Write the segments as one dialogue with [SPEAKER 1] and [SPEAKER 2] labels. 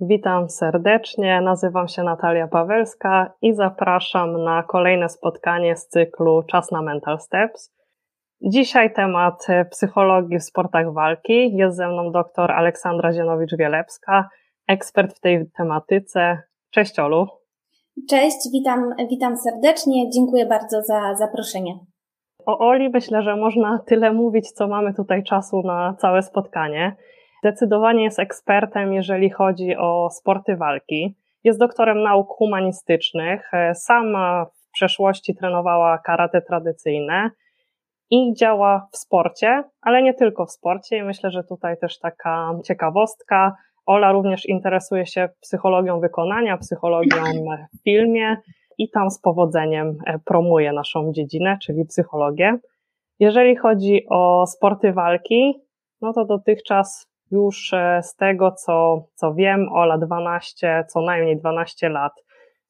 [SPEAKER 1] Witam serdecznie, nazywam się Natalia Pawelska i zapraszam na kolejne spotkanie z cyklu Czas na Mental Steps. Dzisiaj temat psychologii w sportach walki. Jest ze mną dr Aleksandra Zienowicz-Wielepska, ekspert w tej tematyce. Cześć Olu.
[SPEAKER 2] Cześć, witam, witam serdecznie. Dziękuję bardzo za zaproszenie.
[SPEAKER 1] O Oli myślę, że można tyle mówić, co mamy tutaj czasu na całe spotkanie. Zdecydowanie jest ekspertem, jeżeli chodzi o sporty walki. Jest doktorem nauk humanistycznych. Sama w przeszłości trenowała karate tradycyjne i działa w sporcie, ale nie tylko w sporcie. I myślę, że tutaj też taka ciekawostka. Ola również interesuje się psychologią wykonania, psychologią w filmie i tam z powodzeniem promuje naszą dziedzinę, czyli psychologię. Jeżeli chodzi o sporty walki, no to dotychczas już e, z tego, co, co wiem, Ola 12, co najmniej 12 lat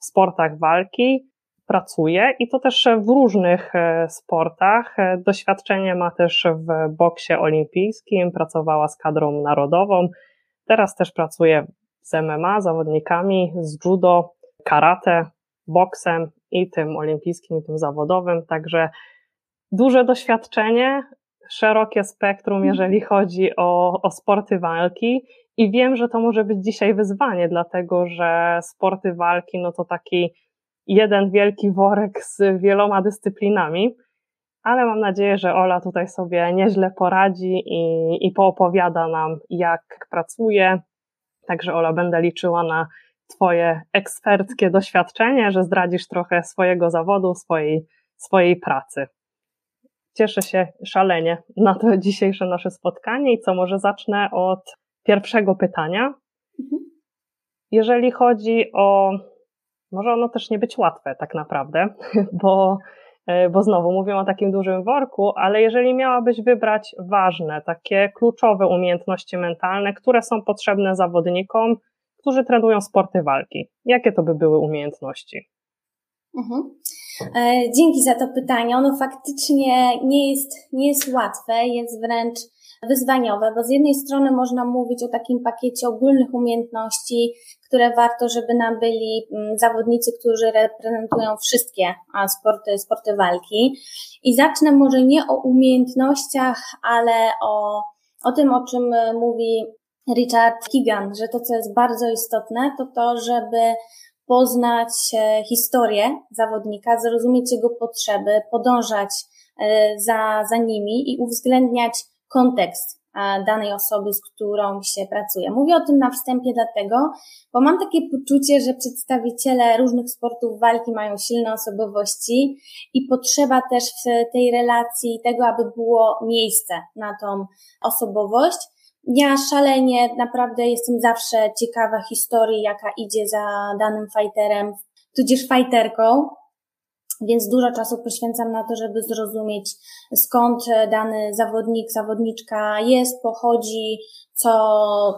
[SPEAKER 1] w sportach walki pracuje i to też w różnych e, sportach. E, doświadczenie ma też w boksie olimpijskim, pracowała z kadrą narodową. Teraz też pracuje z MMA, zawodnikami, z judo, karate, boksem i tym olimpijskim, i tym zawodowym. Także duże doświadczenie, szerokie spektrum, mhm. jeżeli chodzi o, o sporty walki. I wiem, że to może być dzisiaj wyzwanie, dlatego że sporty walki, no to taki jeden wielki worek z wieloma dyscyplinami, ale mam nadzieję, że Ola tutaj sobie nieźle poradzi i, i poopowiada nam, jak pracuje. Także Ola, będę liczyła na Twoje eksperckie doświadczenie, że zdradzisz trochę swojego zawodu, swojej, swojej pracy. Cieszę się szalenie na to dzisiejsze nasze spotkanie i co może zacznę od pierwszego pytania. Mhm. Jeżeli chodzi o, może ono też nie być łatwe tak naprawdę, bo, e, bo znowu mówię o takim dużym worku, ale jeżeli miałabyś wybrać ważne, takie kluczowe umiejętności mentalne, które są potrzebne zawodnikom, którzy trenują sporty walki, jakie to by były umiejętności?
[SPEAKER 2] Mhm. E, dzięki za to pytanie. Ono faktycznie nie jest, nie jest łatwe, jest wręcz wyzwaniowe, bo z jednej strony można mówić o takim pakiecie ogólnych umiejętności, które warto, żeby nam byli mm, zawodnicy, którzy reprezentują wszystkie sporty, sporty walki. I zacznę może nie o umiejętnościach, ale o, o tym, o czym mówi Richard Keegan, że to, co jest bardzo istotne, to to, żeby poznać e, historię zawodnika, zrozumieć jego potrzeby, podążać e, za, za nimi i uwzględniać kontekst danej osoby, z którą się pracuje. Mówię o tym na wstępie dlatego, bo mam takie poczucie, że przedstawiciele różnych sportów walki mają silne osobowości i potrzeba też w tej relacji tego, aby było miejsce na tą osobowość ja szalenie naprawdę jestem zawsze ciekawa historii, jaka idzie za danym fighterem, tudzież fighterką, więc dużo czasu poświęcam na to, żeby zrozumieć skąd dany zawodnik, zawodniczka jest, pochodzi, co,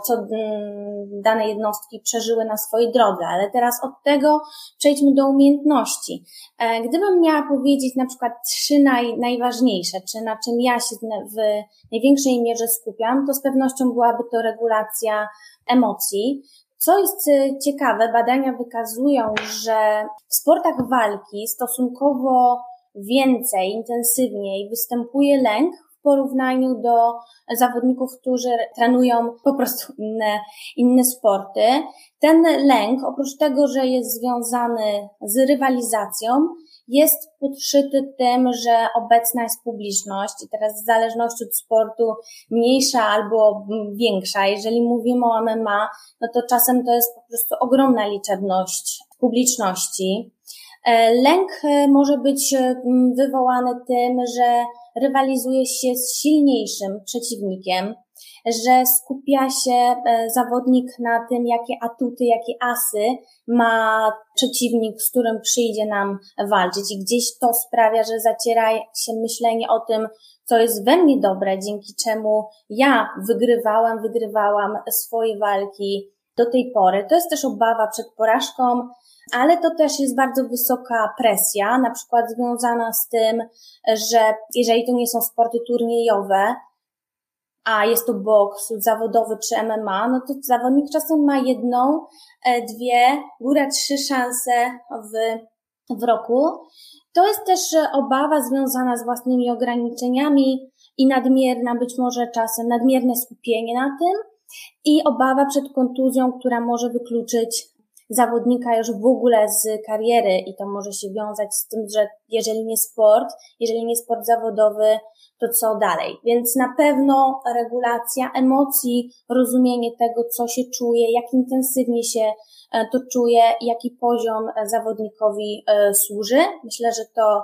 [SPEAKER 2] co mm, dane jednostki przeżyły na swojej drodze. Ale teraz od tego przejdźmy do umiejętności. E, gdybym miała powiedzieć na przykład trzy naj, najważniejsze, czy na czym ja się w największej mierze skupiam, to z pewnością byłaby to regulacja emocji. Co jest e, ciekawe, badania wykazują, że w sportach walki stosunkowo więcej, intensywniej występuje lęk w porównaniu do zawodników, którzy trenują po prostu inne, inne sporty. Ten lęk, oprócz tego, że jest związany z rywalizacją, jest podszyty tym, że obecna jest publiczność i teraz w zależności od sportu mniejsza albo większa. Jeżeli mówimy o MMA, no to czasem to jest po prostu ogromna liczebność publiczności. E, lęk e, może być e, wywołany tym, że rywalizuje się z silniejszym przeciwnikiem, że skupia się zawodnik na tym, jakie atuty, jakie asy ma przeciwnik, z którym przyjdzie nam walczyć i gdzieś to sprawia, że zaciera się myślenie o tym, co jest we mnie dobre, dzięki czemu ja wygrywałam, wygrywałam swoje walki do tej pory. To jest też obawa przed porażką, ale to też jest bardzo wysoka presja, na przykład związana z tym, że jeżeli to nie są sporty turniejowe, a jest to boks zawodowy czy MMA, no to zawodnik czasem ma jedną, e, dwie, góra trzy szanse w, w roku. To jest też obawa związana z własnymi ograniczeniami i nadmierna, być może czasem nadmierne skupienie na tym i obawa przed kontuzją, która może wykluczyć zawodnika już w ogóle z kariery i to może się wiązać z tym, że jeżeli nie sport, jeżeli nie sport zawodowy, to co dalej? Więc na pewno regulacja emocji, rozumienie tego, co się czuje, jak intensywnie się e, to czuje, jaki poziom zawodnikowi e, służy. Myślę, że to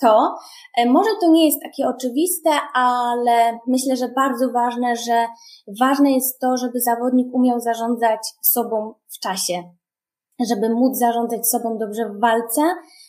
[SPEAKER 2] to. E, może to nie jest takie oczywiste, ale myślę, że bardzo ważne, że ważne jest to, żeby zawodnik umiał zarządzać sobą w czasie. Żeby móc zarządzać sobą dobrze w walce,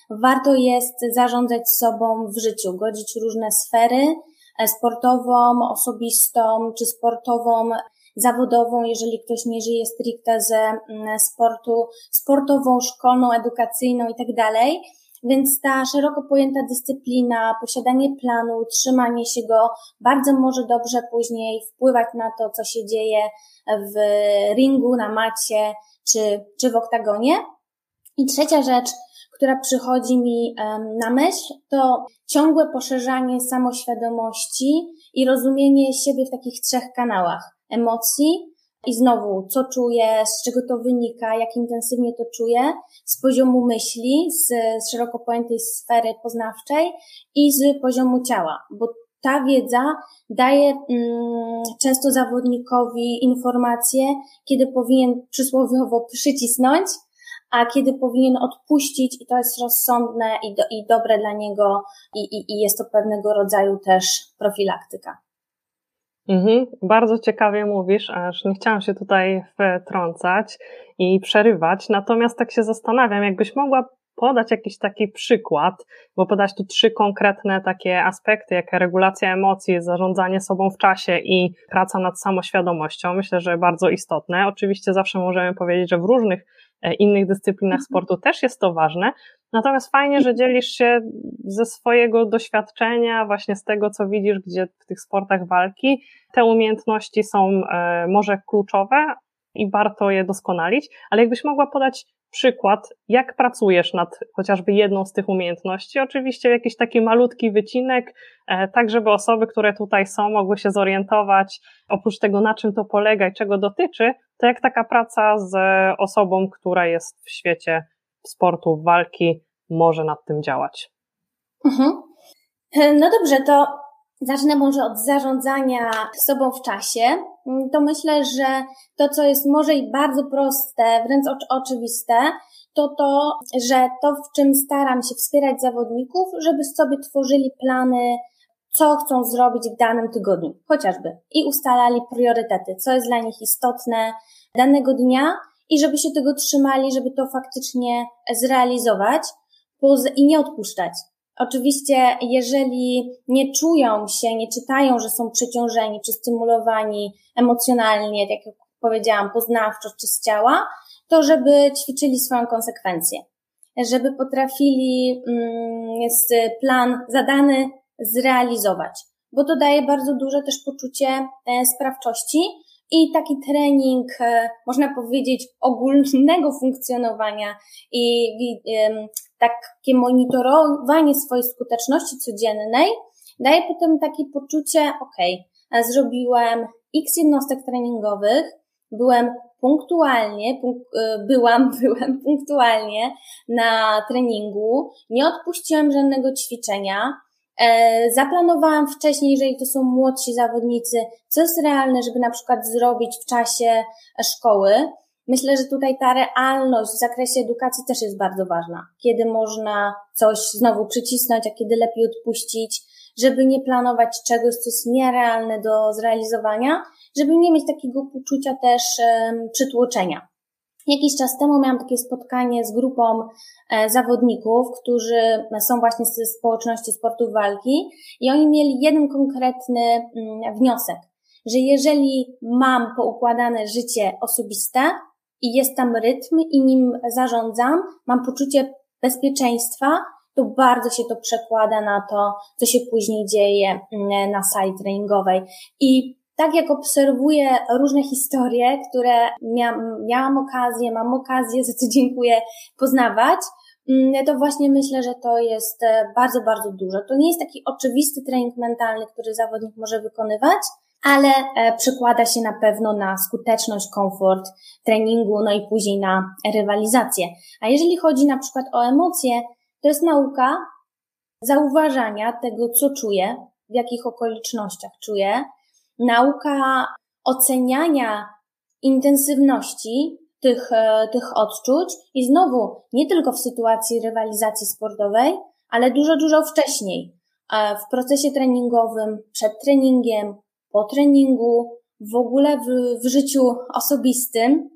[SPEAKER 2] warto jest zarządzać sobą w życiu, godzić różne sfery, e, sportową, osobistą czy sportową, zawodową, jeżeli ktoś nie żyje stricte ze mm, sportu, sportową, szkolną, edukacyjną i tak dalej więc ta szeroko pojęta dyscyplina, posiadanie planu, utrzymanie się go bardzo może dobrze później wpływać na to, co się dzieje w ringu, na macie czy, czy w oktagonie. I trzecia rzecz, która przychodzi mi na myśl, to ciągłe poszerzanie samoświadomości i rozumienie siebie w takich trzech kanałach emocji, i znowu, co czuję, z czego to wynika, jak intensywnie to czuję, z poziomu myśli, z, z szeroko pojętej sfery poznawczej i z poziomu ciała, bo ta wiedza daje mm, często zawodnikowi informacje, kiedy powinien przysłowiowo przycisnąć, a kiedy powinien odpuścić i to jest rozsądne i, do, i dobre dla niego i, i, i jest to pewnego rodzaju też profilaktyka.
[SPEAKER 1] Mhm, bardzo ciekawie mówisz, aż nie chciałam się tutaj wtrącać i przerywać, natomiast tak się zastanawiam, jakbyś mogła podać jakiś taki przykład, bo podać tu trzy konkretne takie aspekty, jak regulacja emocji, zarządzanie sobą w czasie i praca nad samoświadomością. Myślę, że bardzo istotne. Oczywiście zawsze możemy powiedzieć, że w różnych e, innych dyscyplinach mhm. sportu też jest to ważne, Natomiast fajnie, że dzielisz się ze swojego doświadczenia, właśnie z tego, co widzisz, gdzie w tych sportach walki. Te umiejętności są e, może kluczowe i warto je doskonalić, ale jakbyś mogła podać przykład, jak pracujesz nad chociażby jedną z tych umiejętności, oczywiście jakiś taki malutki wycinek, e, tak żeby osoby, które tutaj są, mogły się zorientować, oprócz tego, na czym to polega i czego dotyczy, to jak taka praca z osobą, która jest w świecie sportu, walki może nad tym działać.
[SPEAKER 2] Mhm. No dobrze, to zacznę może od zarządzania sobą w czasie. To myślę, że to, co jest może i bardzo proste, wręcz oczywiste, to to, że to, w czym staram się wspierać zawodników, żeby sobie tworzyli plany, co chcą zrobić w danym tygodniu, chociażby, i ustalali priorytety, co jest dla nich istotne danego dnia i żeby się tego trzymali, żeby to faktycznie zrealizować i nie odpuszczać. Oczywiście, jeżeli nie czują się, nie czytają, że są przeciążeni czy stymulowani emocjonalnie, tak jak powiedziałam, poznawczo czy z ciała, to żeby ćwiczyli swoją konsekwencję. Żeby potrafili mm, plan zadany zrealizować, bo to daje bardzo duże też poczucie e, sprawczości i taki trening, e, można powiedzieć, ogólnego funkcjonowania i takie monitorowanie swojej skuteczności codziennej daje potem takie poczucie, ok, zrobiłem x jednostek treningowych, byłem punktualnie, punk e, byłam, byłem punktualnie na treningu, nie odpuściłem żadnego ćwiczenia, zaplanowałam wcześniej, jeżeli to są młodsi zawodnicy, co jest realne, żeby na przykład zrobić w czasie szkoły. Myślę, że tutaj ta realność w zakresie edukacji też jest bardzo ważna. Kiedy można coś znowu przycisnąć, a kiedy lepiej odpuścić, żeby nie planować czegoś, co jest nierealne do zrealizowania, żeby nie mieć takiego poczucia też um, przytłoczenia. Jakiś czas temu miałam takie spotkanie z grupą e, zawodników, którzy są właśnie ze społeczności sportu walki i oni mieli jeden konkretny mm, wniosek, że jeżeli mam poukładane życie osobiste i jest tam rytm i nim zarządzam, mam poczucie bezpieczeństwa, to bardzo się to przekłada na to, co się później dzieje mm, na sali treningowej. I tak jak obserwuję różne historie, które miałam, miałam okazję, mam okazję, za co dziękuję, poznawać, mm, to właśnie myślę, że to jest e, bardzo, bardzo dużo. To nie jest taki oczywisty trening mentalny, który zawodnik może wykonywać, ale e, przekłada się na pewno na skuteczność, komfort treningu, no i później na rywalizację. A jeżeli chodzi na przykład o emocje, to jest nauka zauważania tego, co czuję, w jakich okolicznościach czuję, nauka oceniania intensywności tych, e, tych odczuć i znowu nie tylko w sytuacji rywalizacji sportowej, ale dużo, dużo wcześniej. E, w procesie treningowym, przed treningiem, po treningu, w ogóle w, w życiu osobistym,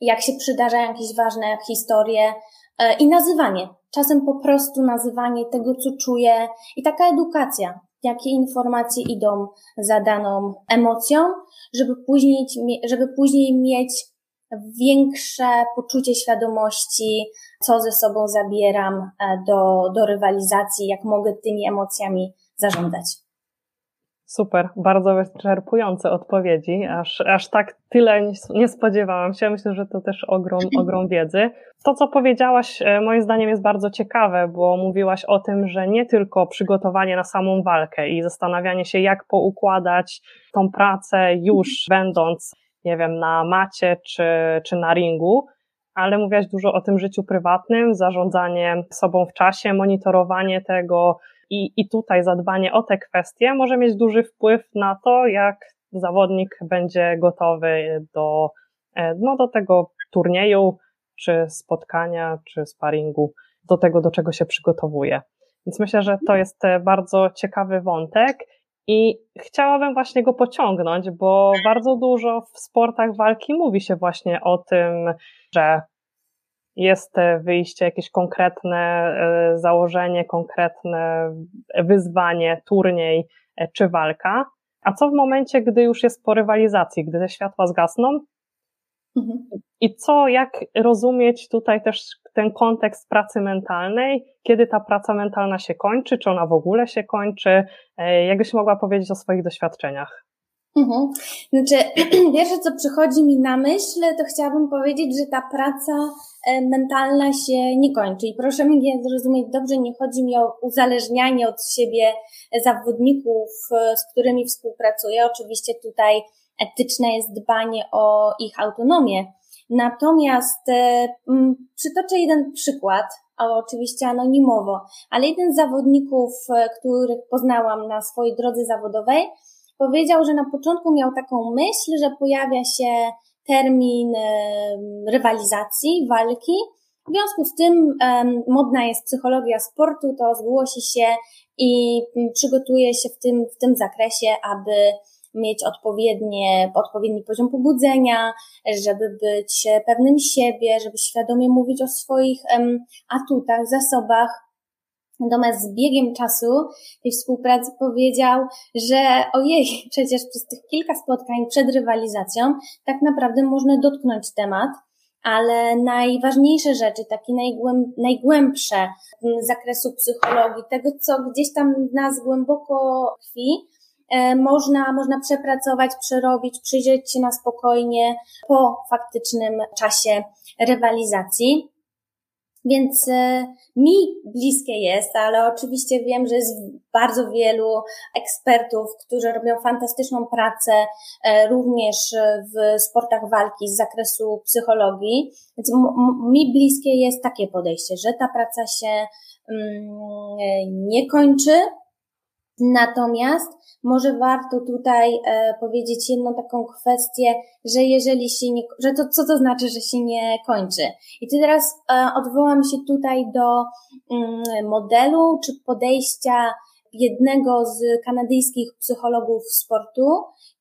[SPEAKER 2] jak się przydarzają jakieś ważne historie e, i nazywanie. Czasem po prostu nazywanie tego, co czuję i taka edukacja jakie informacje idą za daną emocją, żeby później, żeby później mieć większe poczucie świadomości, co ze sobą zabieram e, do, do rywalizacji, jak mogę tymi emocjami zarządzać.
[SPEAKER 1] Super, bardzo wyczerpujące odpowiedzi, aż, aż tak tyle nie spodziewałam się. Myślę, że to też ogrom, ogrom wiedzy. To, co powiedziałaś, e, moim zdaniem jest bardzo ciekawe, bo mówiłaś o tym, że nie tylko przygotowanie na samą walkę i zastanawianie się, jak poukładać tą pracę już będąc, nie wiem, na macie czy, czy na ringu, ale mówiłaś dużo o tym życiu prywatnym, zarządzanie sobą w czasie, monitorowanie tego, i, I tutaj zadbanie o te kwestie może mieć duży wpływ na to, jak zawodnik będzie gotowy do, e, no, do tego turnieju, czy spotkania, czy sparingu, do tego, do czego się przygotowuje. Więc myślę, że to jest e, bardzo ciekawy wątek i chciałabym właśnie go pociągnąć, bo bardzo dużo w sportach walki mówi się właśnie o tym, że jest e, wyjście, jakieś konkretne e, założenie, konkretne wyzwanie, turniej e, czy walka. A co w momencie, gdy już jest po rywalizacji, gdy te światła zgasną? Mhm. I co, jak rozumieć tutaj też ten kontekst pracy mentalnej, kiedy ta praca mentalna się kończy, czy ona w ogóle się kończy? Jakbyś mogła powiedzieć o swoich doświadczeniach?
[SPEAKER 2] Mhm. Znaczy, pierwsze co przychodzi mi na myśl, to chciałabym powiedzieć, że ta praca e, mentalna się nie kończy. I proszę mnie zrozumieć dobrze, nie chodzi mi o uzależnianie od siebie zawodników, e, z którymi współpracuję. Oczywiście tutaj etyczne jest dbanie o ich autonomię. Natomiast e, przytoczę jeden przykład, oczywiście anonimowo, ale jeden z zawodników, których poznałam na swojej drodze zawodowej, powiedział, że na początku miał taką myśl, że pojawia się termin rywalizacji, walki. W związku z tym modna jest psychologia sportu, to zgłosi się i przygotuje się w tym, w tym zakresie, aby mieć odpowiednie, odpowiedni poziom pobudzenia, żeby być pewnym siebie, żeby świadomie mówić o swoich atutach, zasobach, Natomiast z biegiem czasu tej współpracy powiedział, że ojej, przecież przez tych kilka spotkań przed rywalizacją tak naprawdę można dotknąć temat, ale najważniejsze rzeczy, takie najgłęb, najgłębsze z zakresu psychologii, tego co gdzieś tam nas głęboko tkwi, e, można, można przepracować, przerobić, przyjrzeć się na spokojnie po faktycznym czasie rywalizacji. Więc e, mi bliskie jest, ale oczywiście wiem, że jest bardzo wielu ekspertów, którzy robią fantastyczną pracę e, również w sportach walki z zakresu psychologii. Więc mi bliskie jest takie podejście, że ta praca się mm, nie kończy, natomiast może warto tutaj e, powiedzieć jedną taką kwestię, że jeżeli się nie, że to co to znaczy, że się nie kończy. I tu teraz e, odwołam się tutaj do mm, modelu czy podejścia jednego z kanadyjskich psychologów sportu,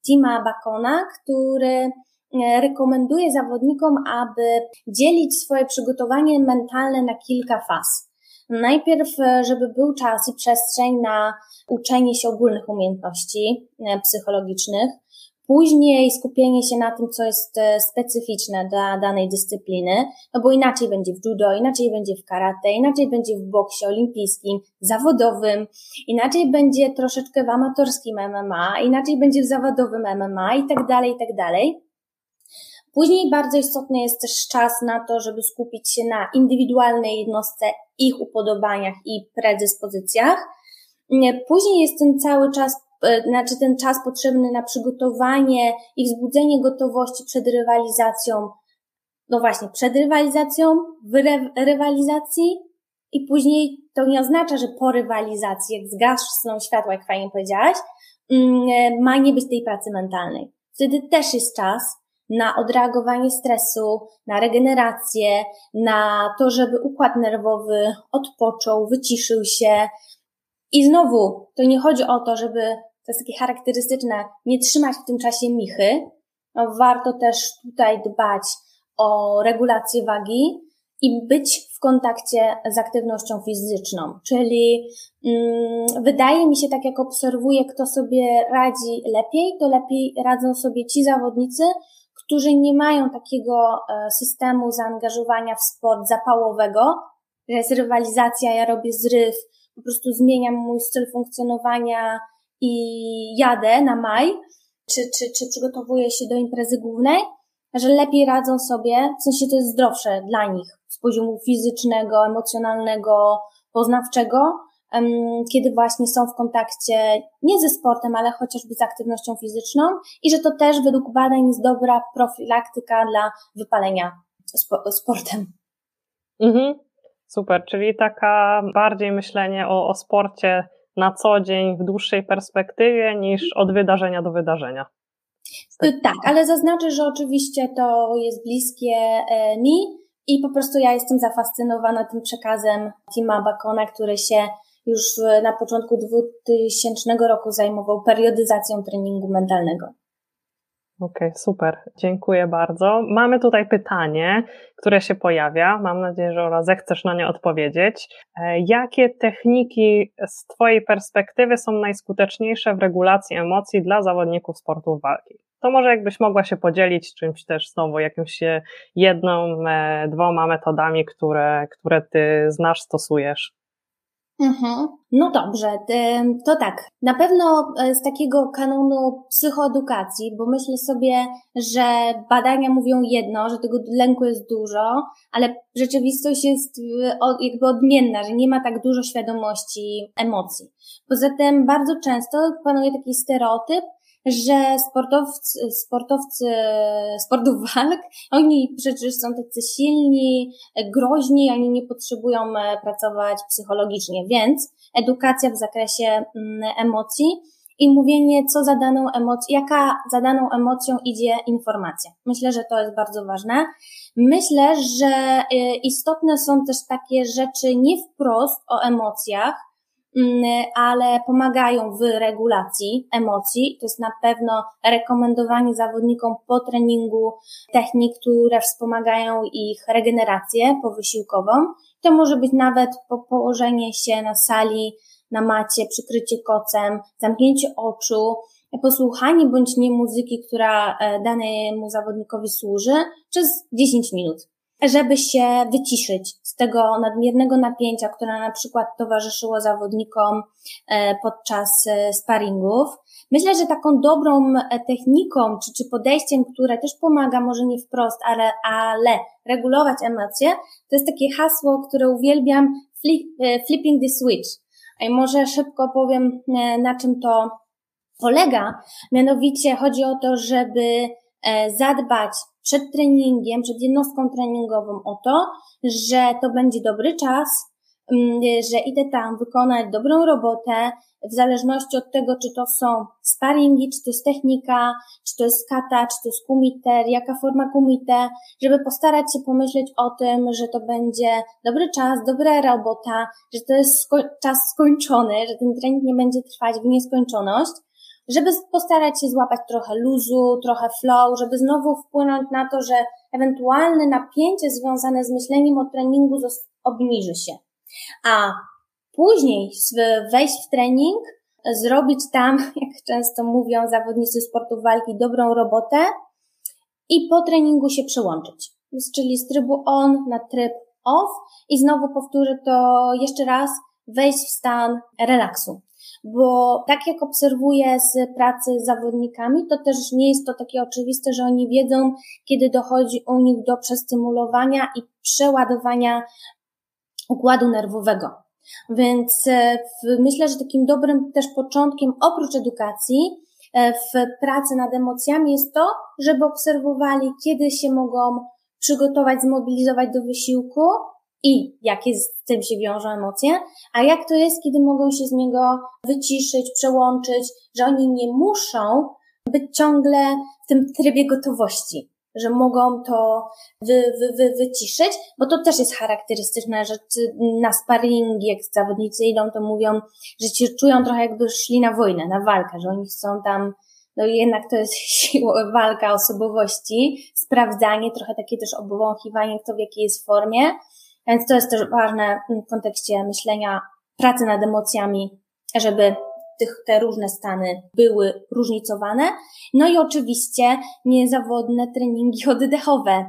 [SPEAKER 2] Tima Bacona, który e, rekomenduje zawodnikom, aby dzielić swoje przygotowanie mentalne na kilka faz. Najpierw, e, żeby był czas i przestrzeń na uczenie się ogólnych umiejętności e, psychologicznych, Później skupienie się na tym, co jest e, specyficzne dla danej dyscypliny, no bo inaczej będzie w judo, inaczej będzie w karate, inaczej będzie w boksie olimpijskim, zawodowym, inaczej będzie troszeczkę w amatorskim MMA, inaczej będzie w zawodowym MMA i tak dalej, i tak dalej. Później bardzo istotny jest też czas na to, żeby skupić się na indywidualnej jednostce, ich upodobaniach i predyspozycjach. Później jest ten cały czas E, znaczy ten czas potrzebny na przygotowanie i wzbudzenie gotowości przed rywalizacją, no właśnie, przed rywalizacją, w rywalizacji i później to nie oznacza, że po rywalizacji, jak zgasną światła, jak fajnie powiedziałaś, mm, ma nie być tej pracy mentalnej. Wtedy też jest czas na odreagowanie stresu, na regenerację, na to, żeby układ nerwowy odpoczął, wyciszył się. I znowu, to nie chodzi o to, żeby to jest takie charakterystyczne, nie trzymać w tym czasie michy. No, warto też tutaj dbać o regulację wagi i być w kontakcie z aktywnością fizyczną. Czyli mm, wydaje mi się, tak jak obserwuję, kto sobie radzi lepiej, to lepiej radzą sobie ci zawodnicy, którzy nie mają takiego e, systemu zaangażowania w sport zapałowego, że jest rywalizacja, ja robię zryw, po prostu zmieniam mój styl funkcjonowania, i jadę na maj, czy, czy, czy przygotowuję się do imprezy głównej, że lepiej radzą sobie, w sensie to jest zdrowsze dla nich z poziomu fizycznego, emocjonalnego, poznawczego, kiedy właśnie są w kontakcie nie ze sportem, ale chociażby z aktywnością fizyczną i że to też według badań jest dobra profilaktyka dla wypalenia spo sportem.
[SPEAKER 1] Mhm. Super, czyli taka bardziej myślenie o, o sporcie na co dzień w dłuższej perspektywie niż od wydarzenia do wydarzenia.
[SPEAKER 2] Tak, ale zaznaczę, że oczywiście to jest bliskie e, mi i po prostu ja jestem zafascynowana tym przekazem Tima Bacona, który się już na początku 2000 roku zajmował periodyzacją treningu mentalnego.
[SPEAKER 1] Okej, okay, super. Dziękuję bardzo. Mamy tutaj pytanie, które się pojawia. Mam nadzieję, że Ola zechcesz na nie odpowiedzieć. E, jakie techniki z Twojej perspektywy są najskuteczniejsze w regulacji emocji dla zawodników sportów walki? To może jakbyś mogła się podzielić czymś też znowu, jakąś jedną, e, dwoma metodami, które, które Ty znasz, stosujesz.
[SPEAKER 2] Mhm. No dobrze, to tak. Na pewno e, z takiego kanonu psychoedukacji, bo myślę sobie, że badania mówią jedno, że tego lęku jest dużo, ale rzeczywistość jest e, jakby odmienna, że nie ma tak dużo świadomości emocji. Poza tym bardzo często panuje taki stereotyp, że sportowcy, sportowcy sportów walk, oni przecież są tacy silni, groźni, oni nie potrzebują e, pracować psychologicznie, więc edukacja w zakresie mm, emocji i mówienie, co za daną emocją, jaka za daną emocją idzie informacja. Myślę, że to jest bardzo ważne. Myślę, że e, istotne są też takie rzeczy nie wprost o emocjach, ale pomagają w regulacji emocji. To jest na pewno rekomendowanie zawodnikom po treningu technik, które wspomagają ich regenerację powysiłkową. To może być nawet po położenie się na sali, na macie, przykrycie kocem, zamknięcie oczu, posłuchanie bądź nie muzyki, która e, danemu zawodnikowi służy przez 10 minut żeby się wyciszyć z tego nadmiernego napięcia, które na przykład towarzyszyło zawodnikom e, podczas e, sparingów. Myślę, że taką dobrą e, techniką czy, czy podejściem, które też pomaga, może nie wprost, ale, ale regulować emocje, to jest takie hasło, które uwielbiam, flip, flipping the switch. I może szybko powiem, na czym to polega. Mianowicie chodzi o to, żeby zadbać przed treningiem, przed jednostką treningową o to, że to będzie dobry czas, mm, że idę tam wykonać dobrą robotę, w zależności od tego, czy to są sparingi, czy to jest technika, czy to jest kata, czy to jest kumiter, jaka forma kumite, żeby postarać się pomyśleć o tym, że to będzie dobry czas, dobra robota, że to jest sko czas skończony, że ten trening nie będzie trwać w nieskończoność żeby postarać się złapać trochę luzu, trochę flow, żeby znowu wpłynąć na to, że ewentualne napięcie związane z myśleniem o treningu obniży się. A później wejść w trening zrobić tam, jak często mówią zawodnicy sportu walki, dobrą robotę i po treningu się przełączyć. Czyli z trybu on na tryb off i znowu powtórzę to jeszcze raz, wejść w stan relaksu. Bo tak jak obserwuję z pracy z zawodnikami, to też nie jest to takie oczywiste, że oni wiedzą, kiedy dochodzi u nich do przestymulowania i przeładowania układu nerwowego. Więc e, myślę, że takim dobrym też początkiem, oprócz edukacji, e, w pracy nad emocjami jest to, żeby obserwowali, kiedy się mogą przygotować, zmobilizować do wysiłku i jakie z tym się wiążą emocje, a jak to jest, kiedy mogą się z niego wyciszyć, przełączyć, że oni nie muszą być ciągle w tym trybie gotowości że mogą to wy, wy, wy, wyciszyć, bo to też jest charakterystyczne, że na sparringi, jak zawodnicy idą, to mówią, że się czują trochę jakby szli na wojnę, na walkę, że oni chcą tam, no jednak to jest siła, walka osobowości, sprawdzanie, trochę takie też obwąchiwanie, kto w jakiej jest formie, więc to jest też ważne w kontekście myślenia pracy nad emocjami, żeby tych, te różne stany były różnicowane. No i oczywiście niezawodne treningi oddechowe.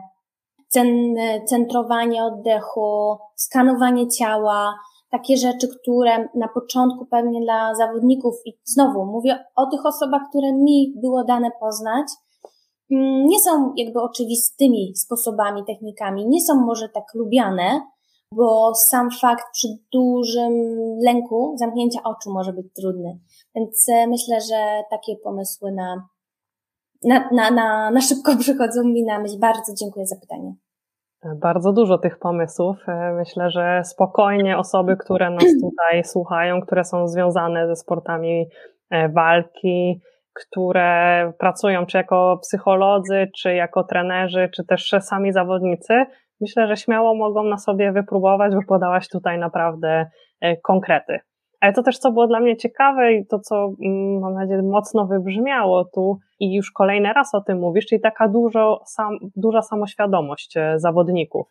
[SPEAKER 2] Centrowanie oddechu, skanowanie ciała, takie rzeczy, które na początku pewnie dla zawodników, i znowu mówię o tych osobach, które mi było dane poznać, nie są jakby oczywistymi sposobami, technikami, nie są może tak lubiane, bo sam fakt przy dużym lęku zamknięcia oczu może być trudny. Więc e, myślę, że takie pomysły na, na, na, na, na szybko przychodzą mi na myśl. Bardzo dziękuję za pytanie.
[SPEAKER 1] Bardzo dużo tych pomysłów. E, myślę, że spokojnie osoby, które nas tutaj słuchają, które są związane ze sportami e, walki, które pracują czy jako psycholodzy, czy jako trenerzy, czy też sami zawodnicy, myślę, że śmiało mogą na sobie wypróbować, bo podałaś tutaj naprawdę e, konkrety. Ale to też, co było dla mnie ciekawe i to, co mm, mam nadzieję mocno wybrzmiało tu i już kolejny raz o tym mówisz, czyli taka dużo, sam, duża samoświadomość e, zawodników.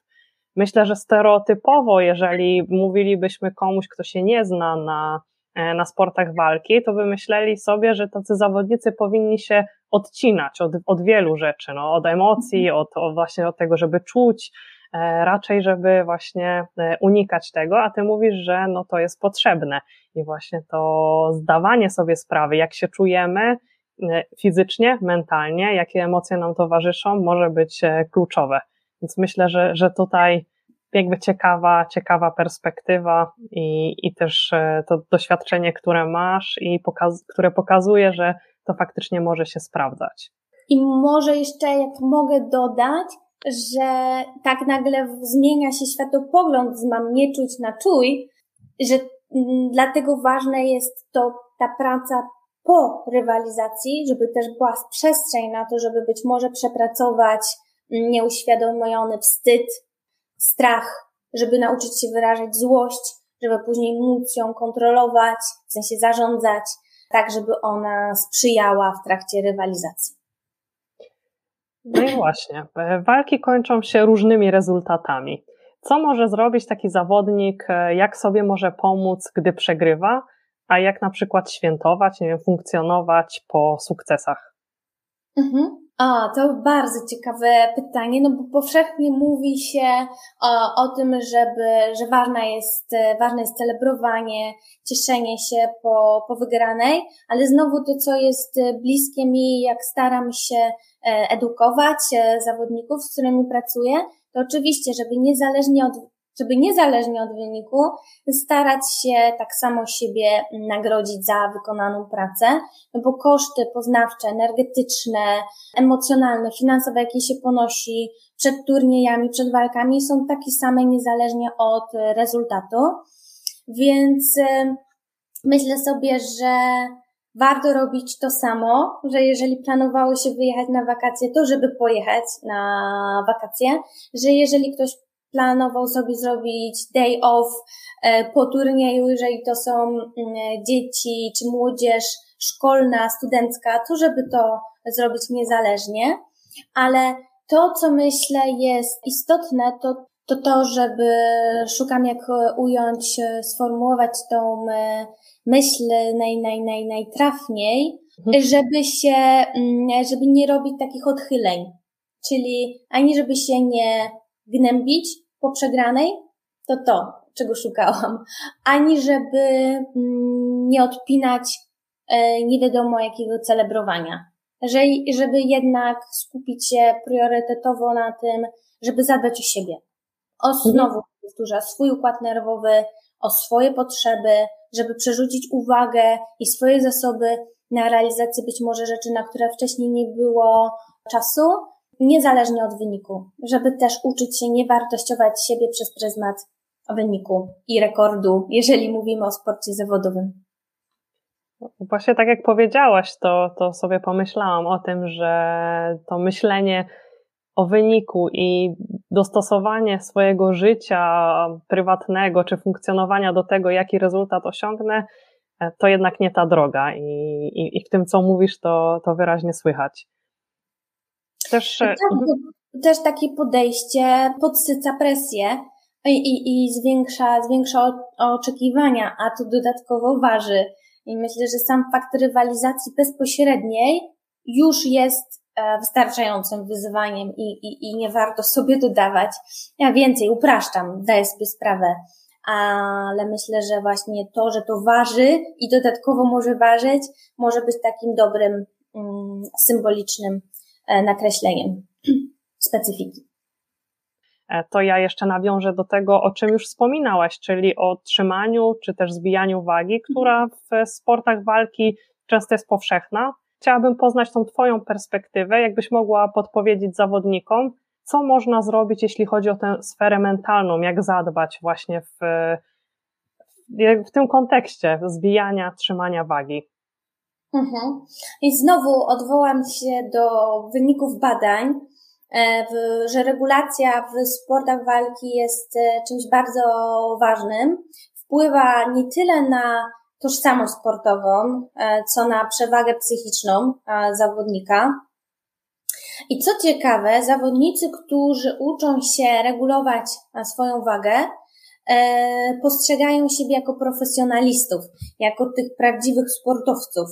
[SPEAKER 1] Myślę, że stereotypowo, jeżeli mówilibyśmy komuś, kto się nie zna na, na sportach walki, to by myśleli sobie, że tacy zawodnicy powinni się odcinać od, od wielu rzeczy, no, od emocji, mhm. od, od właśnie od tego, żeby czuć, E, raczej żeby właśnie e, unikać tego, a ty mówisz, że no to jest potrzebne i właśnie to zdawanie sobie sprawy, jak się czujemy e, fizycznie, mentalnie, jakie emocje nam towarzyszą, może być kluczowe. Więc myślę, że, że tutaj jakby ciekawa, ciekawa perspektywa i, i też to doświadczenie, które masz i pokaz, które pokazuje, że to faktycznie może się sprawdzać.
[SPEAKER 2] I może jeszcze, jak mogę dodać, że tak nagle zmienia się światopogląd z mam nie czuć na czuj, że mm, dlatego ważne jest to ta praca po rywalizacji, żeby też była przestrzeń na to, żeby być może przepracować mm, nieuświadomiony wstyd, strach, żeby nauczyć się wyrażać złość, żeby później móc ją kontrolować, w sensie zarządzać, tak żeby ona sprzyjała w trakcie rywalizacji.
[SPEAKER 1] No i właśnie, e, walki kończą się różnymi rezultatami. Co może zrobić taki zawodnik, e, jak sobie może pomóc, gdy przegrywa, a jak na przykład świętować, nie wiem, funkcjonować po sukcesach?
[SPEAKER 2] Mhm. A, to bardzo ciekawe pytanie, no bo powszechnie mówi się o, o tym, żeby, że ważna jest, ważne jest celebrowanie, cieszenie się po, po wygranej, ale znowu to, co jest bliskie mi, jak staram się e, edukować e, zawodników, z którymi pracuję, to oczywiście, żeby niezależnie od żeby niezależnie od wyniku starać się tak samo siebie nagrodzić za wykonaną pracę, no bo koszty poznawcze, energetyczne, emocjonalne, finansowe, jakie się ponosi przed turniejami, przed walkami są takie same niezależnie od rezultatu. Więc y, myślę sobie, że warto robić to samo, że jeżeli planowało się wyjechać na wakacje, to żeby pojechać na wakacje, że jeżeli ktoś planował sobie zrobić day off e, po turnieju, jeżeli to są mm, dzieci czy młodzież szkolna, studencka, to żeby to zrobić niezależnie, ale to, co myślę jest istotne, to to to, żeby szukam jak ująć, sformułować tą myśl naj, naj, naj, najtrafniej, mhm. żeby się, mm, żeby nie robić takich odchyleń. Czyli ani żeby się nie gnębić po przegranej, to to, czego szukałam, ani żeby mm, nie odpinać e, nie wiadomo jakiego celebrowania. Że, żeby jednak skupić się priorytetowo na tym, żeby zadbać o siebie. O mhm. znowu powtórzę, swój układ nerwowy, o swoje potrzeby, żeby przerzucić uwagę i swoje zasoby na realizację być może rzeczy, na które wcześniej nie było czasu, niezależnie od wyniku, żeby też uczyć się nie wartościować siebie przez pryzmat wyniku i rekordu, jeżeli mówimy o sporcie zawodowym.
[SPEAKER 1] Właśnie tak jak powiedziałaś, to, to sobie pomyślałam o tym, że to myślenie o wyniku i dostosowanie swojego życia prywatnego czy funkcjonowania do tego, jaki rezultat osiągnę, e, to jednak nie ta droga. I, i, i w tym, co mówisz, to, to wyraźnie słychać.
[SPEAKER 2] Też, tak, mhm. też takie podejście podsyca presję i, i, i zwiększa, zwiększa oczekiwania, a to dodatkowo waży. I myślę, że sam fakt rywalizacji bezpośredniej już jest e, wystarczającym wyzwaniem i, i, i nie warto sobie dodawać. Ja więcej upraszczam, daję sobie sprawę, ale myślę, że właśnie to, że to waży i dodatkowo może ważyć, może być takim dobrym, mm, symbolicznym nakreśleniem specyfiki.
[SPEAKER 1] E, to ja jeszcze nawiążę do tego, o czym już wspominałaś, czyli o trzymaniu czy też zbijaniu wagi, która w sportach walki często jest powszechna. Chciałabym poznać tą Twoją perspektywę, jakbyś mogła podpowiedzieć zawodnikom, co można zrobić, jeśli chodzi o tę sferę mentalną, jak zadbać właśnie w, w tym kontekście zbijania, trzymania wagi.
[SPEAKER 2] Mhm. I znowu odwołam się do wyników badań, E, że regulacja w sportach walki jest e, czymś bardzo ważnym. Wpływa nie tyle na tożsamość sportową, e, co na przewagę psychiczną zawodnika. I co ciekawe, zawodnicy, którzy uczą się regulować swoją wagę, postrzegają siebie jako profesjonalistów, jako tych prawdziwych sportowców,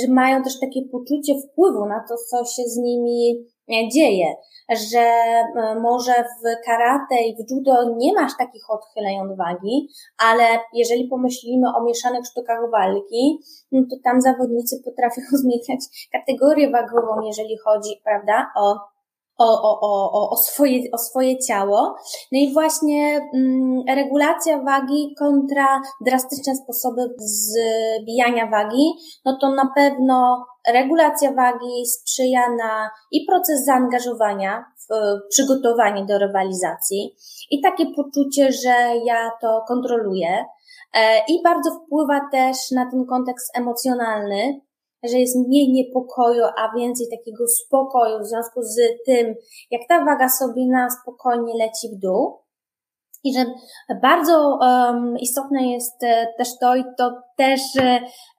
[SPEAKER 2] że mają też takie poczucie wpływu na to, co się z nimi dzieje, że e, może w karate i w judo nie masz takich odchyleń od wagi, ale jeżeli pomyślimy o mieszanych sztukach walki, no to tam zawodnicy potrafią zmieniać kategorię wagową, jeżeli chodzi, prawda, o o, o, o, o, swoje, o swoje ciało. No i właśnie mm, regulacja wagi kontra drastyczne sposoby zbijania wagi, no to na pewno regulacja wagi sprzyja na i proces zaangażowania w przygotowanie do rywalizacji i takie poczucie, że ja to kontroluję. E, I bardzo wpływa też na ten kontekst emocjonalny, że jest mniej niepokoju, a więcej takiego spokoju w związku z tym, jak ta waga sobie na spokojnie leci w dół. I że bardzo um, istotne jest e, też to, i to też,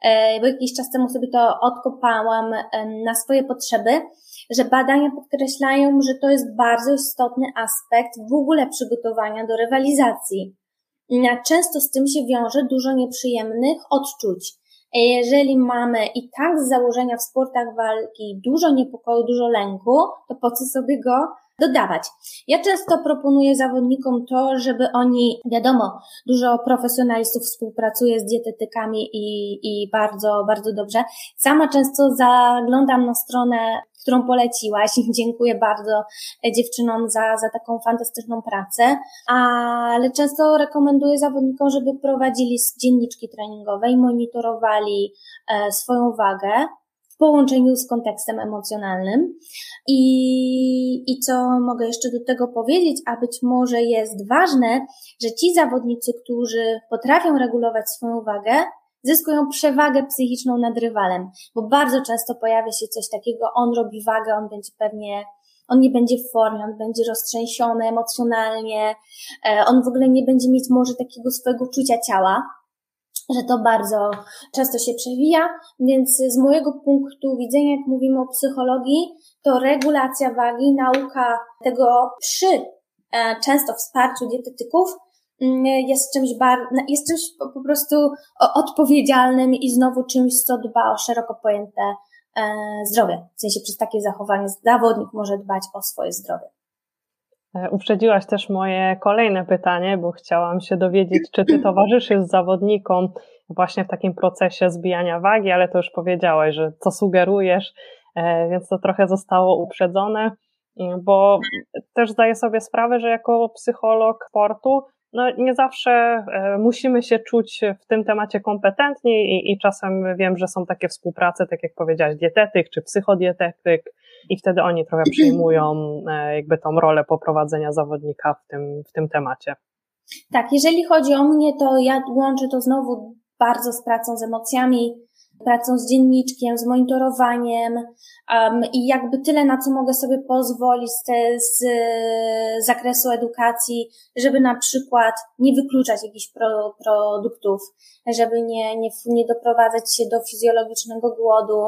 [SPEAKER 2] e, bo jakiś czas temu sobie to odkopałam e, na swoje potrzeby, że badania podkreślają, że to jest bardzo istotny aspekt w ogóle przygotowania do rywalizacji. Często z tym się wiąże dużo nieprzyjemnych odczuć. Jeżeli mamy i tak z założenia w sportach walki dużo niepokoju, dużo lęku, to po co sobie go dodawać. Ja często proponuję zawodnikom to, żeby oni, wiadomo, dużo profesjonalistów współpracuje z dietetykami i, i bardzo, bardzo dobrze. Sama często zaglądam na stronę, którą poleciłaś dziękuję bardzo dziewczynom za, za taką fantastyczną pracę, ale często rekomenduję zawodnikom, żeby prowadzili dzienniczki treningowe i monitorowali e, swoją wagę, połączeniu z kontekstem emocjonalnym. I, I co mogę jeszcze do tego powiedzieć, a być może jest ważne, że ci zawodnicy, którzy potrafią regulować swoją wagę, zyskują przewagę psychiczną nad rywalem, bo bardzo często pojawia się coś takiego, on robi wagę, on będzie pewnie on nie będzie w formie, on będzie roztrzęsiony emocjonalnie, e, on w ogóle nie będzie mieć może takiego swojego czucia ciała, że to bardzo często się przewija, więc z mojego punktu widzenia, jak mówimy o psychologii, to regulacja wagi, nauka tego przy często wsparciu dietetyków mm, jest czymś, bar, jest czymś po prostu odpowiedzialnym i znowu czymś, co dba o szeroko pojęte zdrowie. W sensie przez takie zachowanie zawodnik może dbać o swoje zdrowie.
[SPEAKER 1] E, uprzedziłaś też moje kolejne pytanie, bo chciałam się dowiedzieć, czy ty towarzyszysz zawodnikom właśnie w takim procesie zbijania wagi, ale to już powiedziałaś, że co sugerujesz, e, więc to trochę zostało uprzedzone, bo też zdaję sobie sprawę, że jako psycholog sportu no nie zawsze e, musimy się czuć w tym temacie kompetentni i, i czasem wiem, że są takie współprace, tak jak powiedziałaś, dietetyk czy psychodietetyk i wtedy oni trochę przyjmują e, jakby tą rolę poprowadzenia zawodnika w tym, w tym temacie.
[SPEAKER 2] Tak, jeżeli chodzi o mnie, to ja łączę to znowu bardzo z pracą z emocjami, pracą z dzienniczkiem, z monitorowaniem um, i jakby tyle, na co mogę sobie pozwolić z, te, z zakresu edukacji, żeby na przykład nie wykluczać jakichś pro, produktów, żeby nie, nie, nie doprowadzać się do fizjologicznego głodu,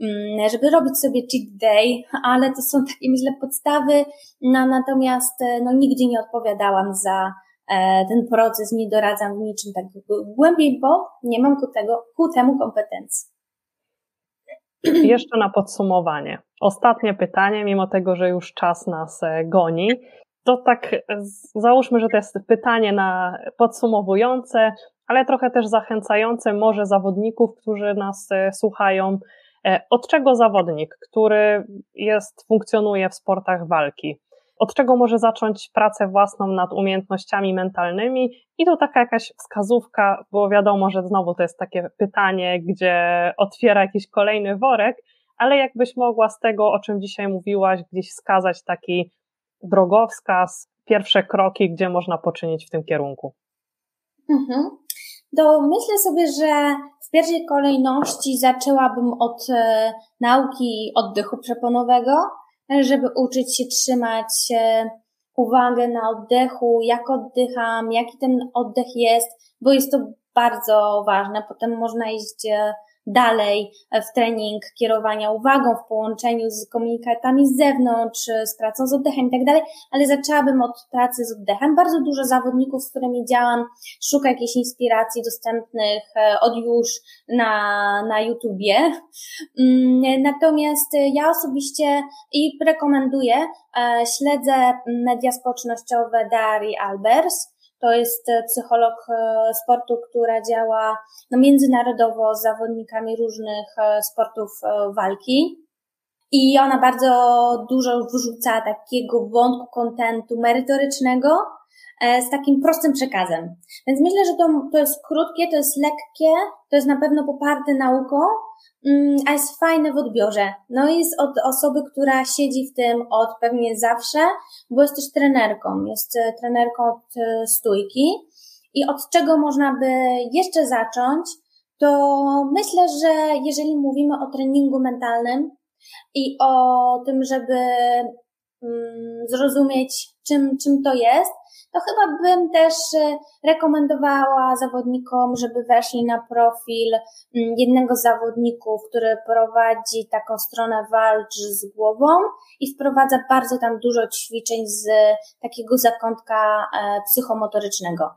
[SPEAKER 2] um, żeby robić sobie cheat day, ale to są takie myślę podstawy, no, natomiast no, nigdy nie odpowiadałam za E, ten proces, nie doradzam w niczym tak głębiej, bo nie mam ku, tego, ku temu kompetencji.
[SPEAKER 1] Jeszcze na podsumowanie. Ostatnie pytanie, mimo tego, że już czas nas e, goni, to tak załóżmy, że to jest pytanie na podsumowujące, ale trochę też zachęcające może zawodników, którzy nas e, słuchają. Od czego zawodnik, który jest, funkcjonuje w sportach walki, od czego może zacząć pracę własną nad umiejętnościami mentalnymi i to taka jakaś wskazówka, bo wiadomo, że znowu to jest takie pytanie, gdzie otwiera jakiś kolejny worek, ale jakbyś mogła z tego, o czym dzisiaj mówiłaś, gdzieś wskazać taki drogowskaz, pierwsze kroki, gdzie można poczynić w tym kierunku.
[SPEAKER 2] Mhm. To myślę sobie, że w pierwszej kolejności zaczęłabym od e, nauki oddechu przeponowego, żeby uczyć się trzymać uwagę na oddechu, jak oddycham, jaki ten oddech jest, bo jest to bardzo ważne. Potem można iść e, dalej w trening kierowania uwagą w połączeniu z komunikatami z zewnątrz, z pracą z oddechem i tak dalej, ale zaczęłabym od pracy z oddechem. Bardzo dużo zawodników, z którymi działam, szuka jakiejś inspiracji dostępnych e, od już na, na YouTubie. Mm, natomiast ja osobiście i rekomenduję, e, śledzę media społecznościowe Dari Albers, to jest e, psycholog e, sportu, która działa no, międzynarodowo z zawodnikami różnych e, sportów walki. I ona bardzo dużo wrzuca takiego wątku kontentu merytorycznego z takim prostym przekazem. Więc myślę, że to, to jest krótkie, to jest lekkie, to jest na pewno poparte nauką, Mm, a jest fajne w odbiorze. No i jest od osoby, która siedzi w tym od pewnie zawsze, bo jest też trenerką, jest e, trenerką od e, stójki. I od czego można by jeszcze zacząć, to myślę, że jeżeli mówimy o treningu mentalnym i o tym, żeby mm, zrozumieć, czym, czym to jest, to chyba bym też e, rekomendowała zawodnikom, żeby weszli na profil mm, jednego z zawodników, który prowadzi taką stronę walcz z głową i wprowadza bardzo tam dużo ćwiczeń z takiego zakątka e, psychomotorycznego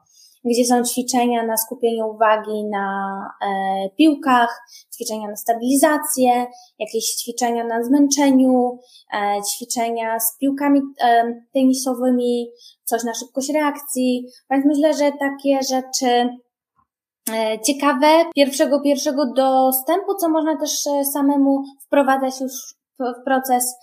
[SPEAKER 2] gdzie są ćwiczenia na skupienie uwagi na e, piłkach, ćwiczenia na stabilizację, jakieś ćwiczenia na zmęczeniu, e, ćwiczenia z piłkami e, tenisowymi, coś na szybkość reakcji. Więc myślę, że takie rzeczy e, ciekawe pierwszego, pierwszego dostępu, co można też e, samemu wprowadzać już proces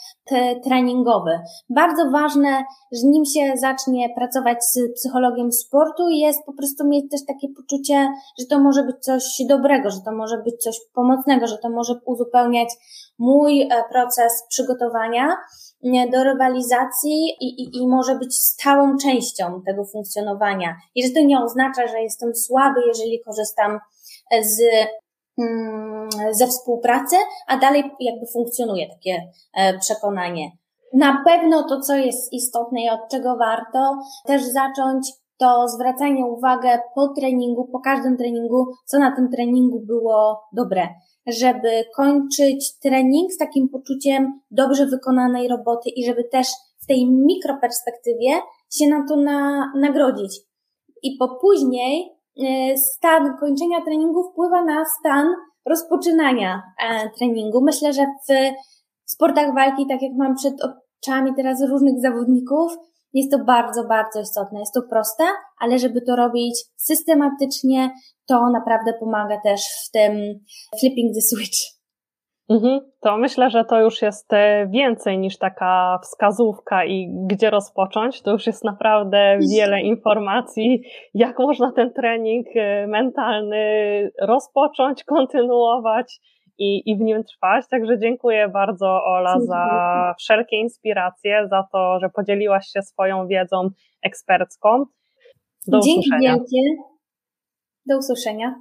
[SPEAKER 2] treningowy. Bardzo ważne, że nim się zacznie pracować z psychologiem sportu, jest po prostu mieć też takie poczucie, że to może być coś dobrego, że to może być coś pomocnego, że to może uzupełniać mój e, proces przygotowania do rywalizacji i, i, i może być stałą częścią tego funkcjonowania. I że to nie oznacza, że jestem słaby, jeżeli korzystam z Mm, ze współpracy, a dalej jakby funkcjonuje takie e, przekonanie. Na pewno to, co jest istotne i od czego warto też zacząć, to zwracanie uwagi po treningu, po każdym treningu, co na tym treningu było dobre. żeby kończyć trening z takim poczuciem dobrze wykonanej roboty i żeby też w tej mikroperspektywie się na to na, nagrodzić. I po później stan kończenia treningu wpływa na stan rozpoczynania e, treningu. Myślę, że w sportach walki, tak jak mam przed oczami teraz różnych zawodników, jest to bardzo, bardzo istotne. Jest to proste, ale żeby to robić systematycznie, to naprawdę pomaga też w tym flipping the switch.
[SPEAKER 1] Mhm, to myślę, że to już jest e, więcej niż taka wskazówka i gdzie rozpocząć. To już jest naprawdę wiele informacji, jak można ten trening e, mentalny rozpocząć, kontynuować i, i w nim trwać. Także dziękuję bardzo, Ola, za wszelkie inspiracje, za to, że podzieliłaś się swoją wiedzą ekspercką.
[SPEAKER 2] Do Dzięki usłyszenia. Wielkie. Do usłyszenia.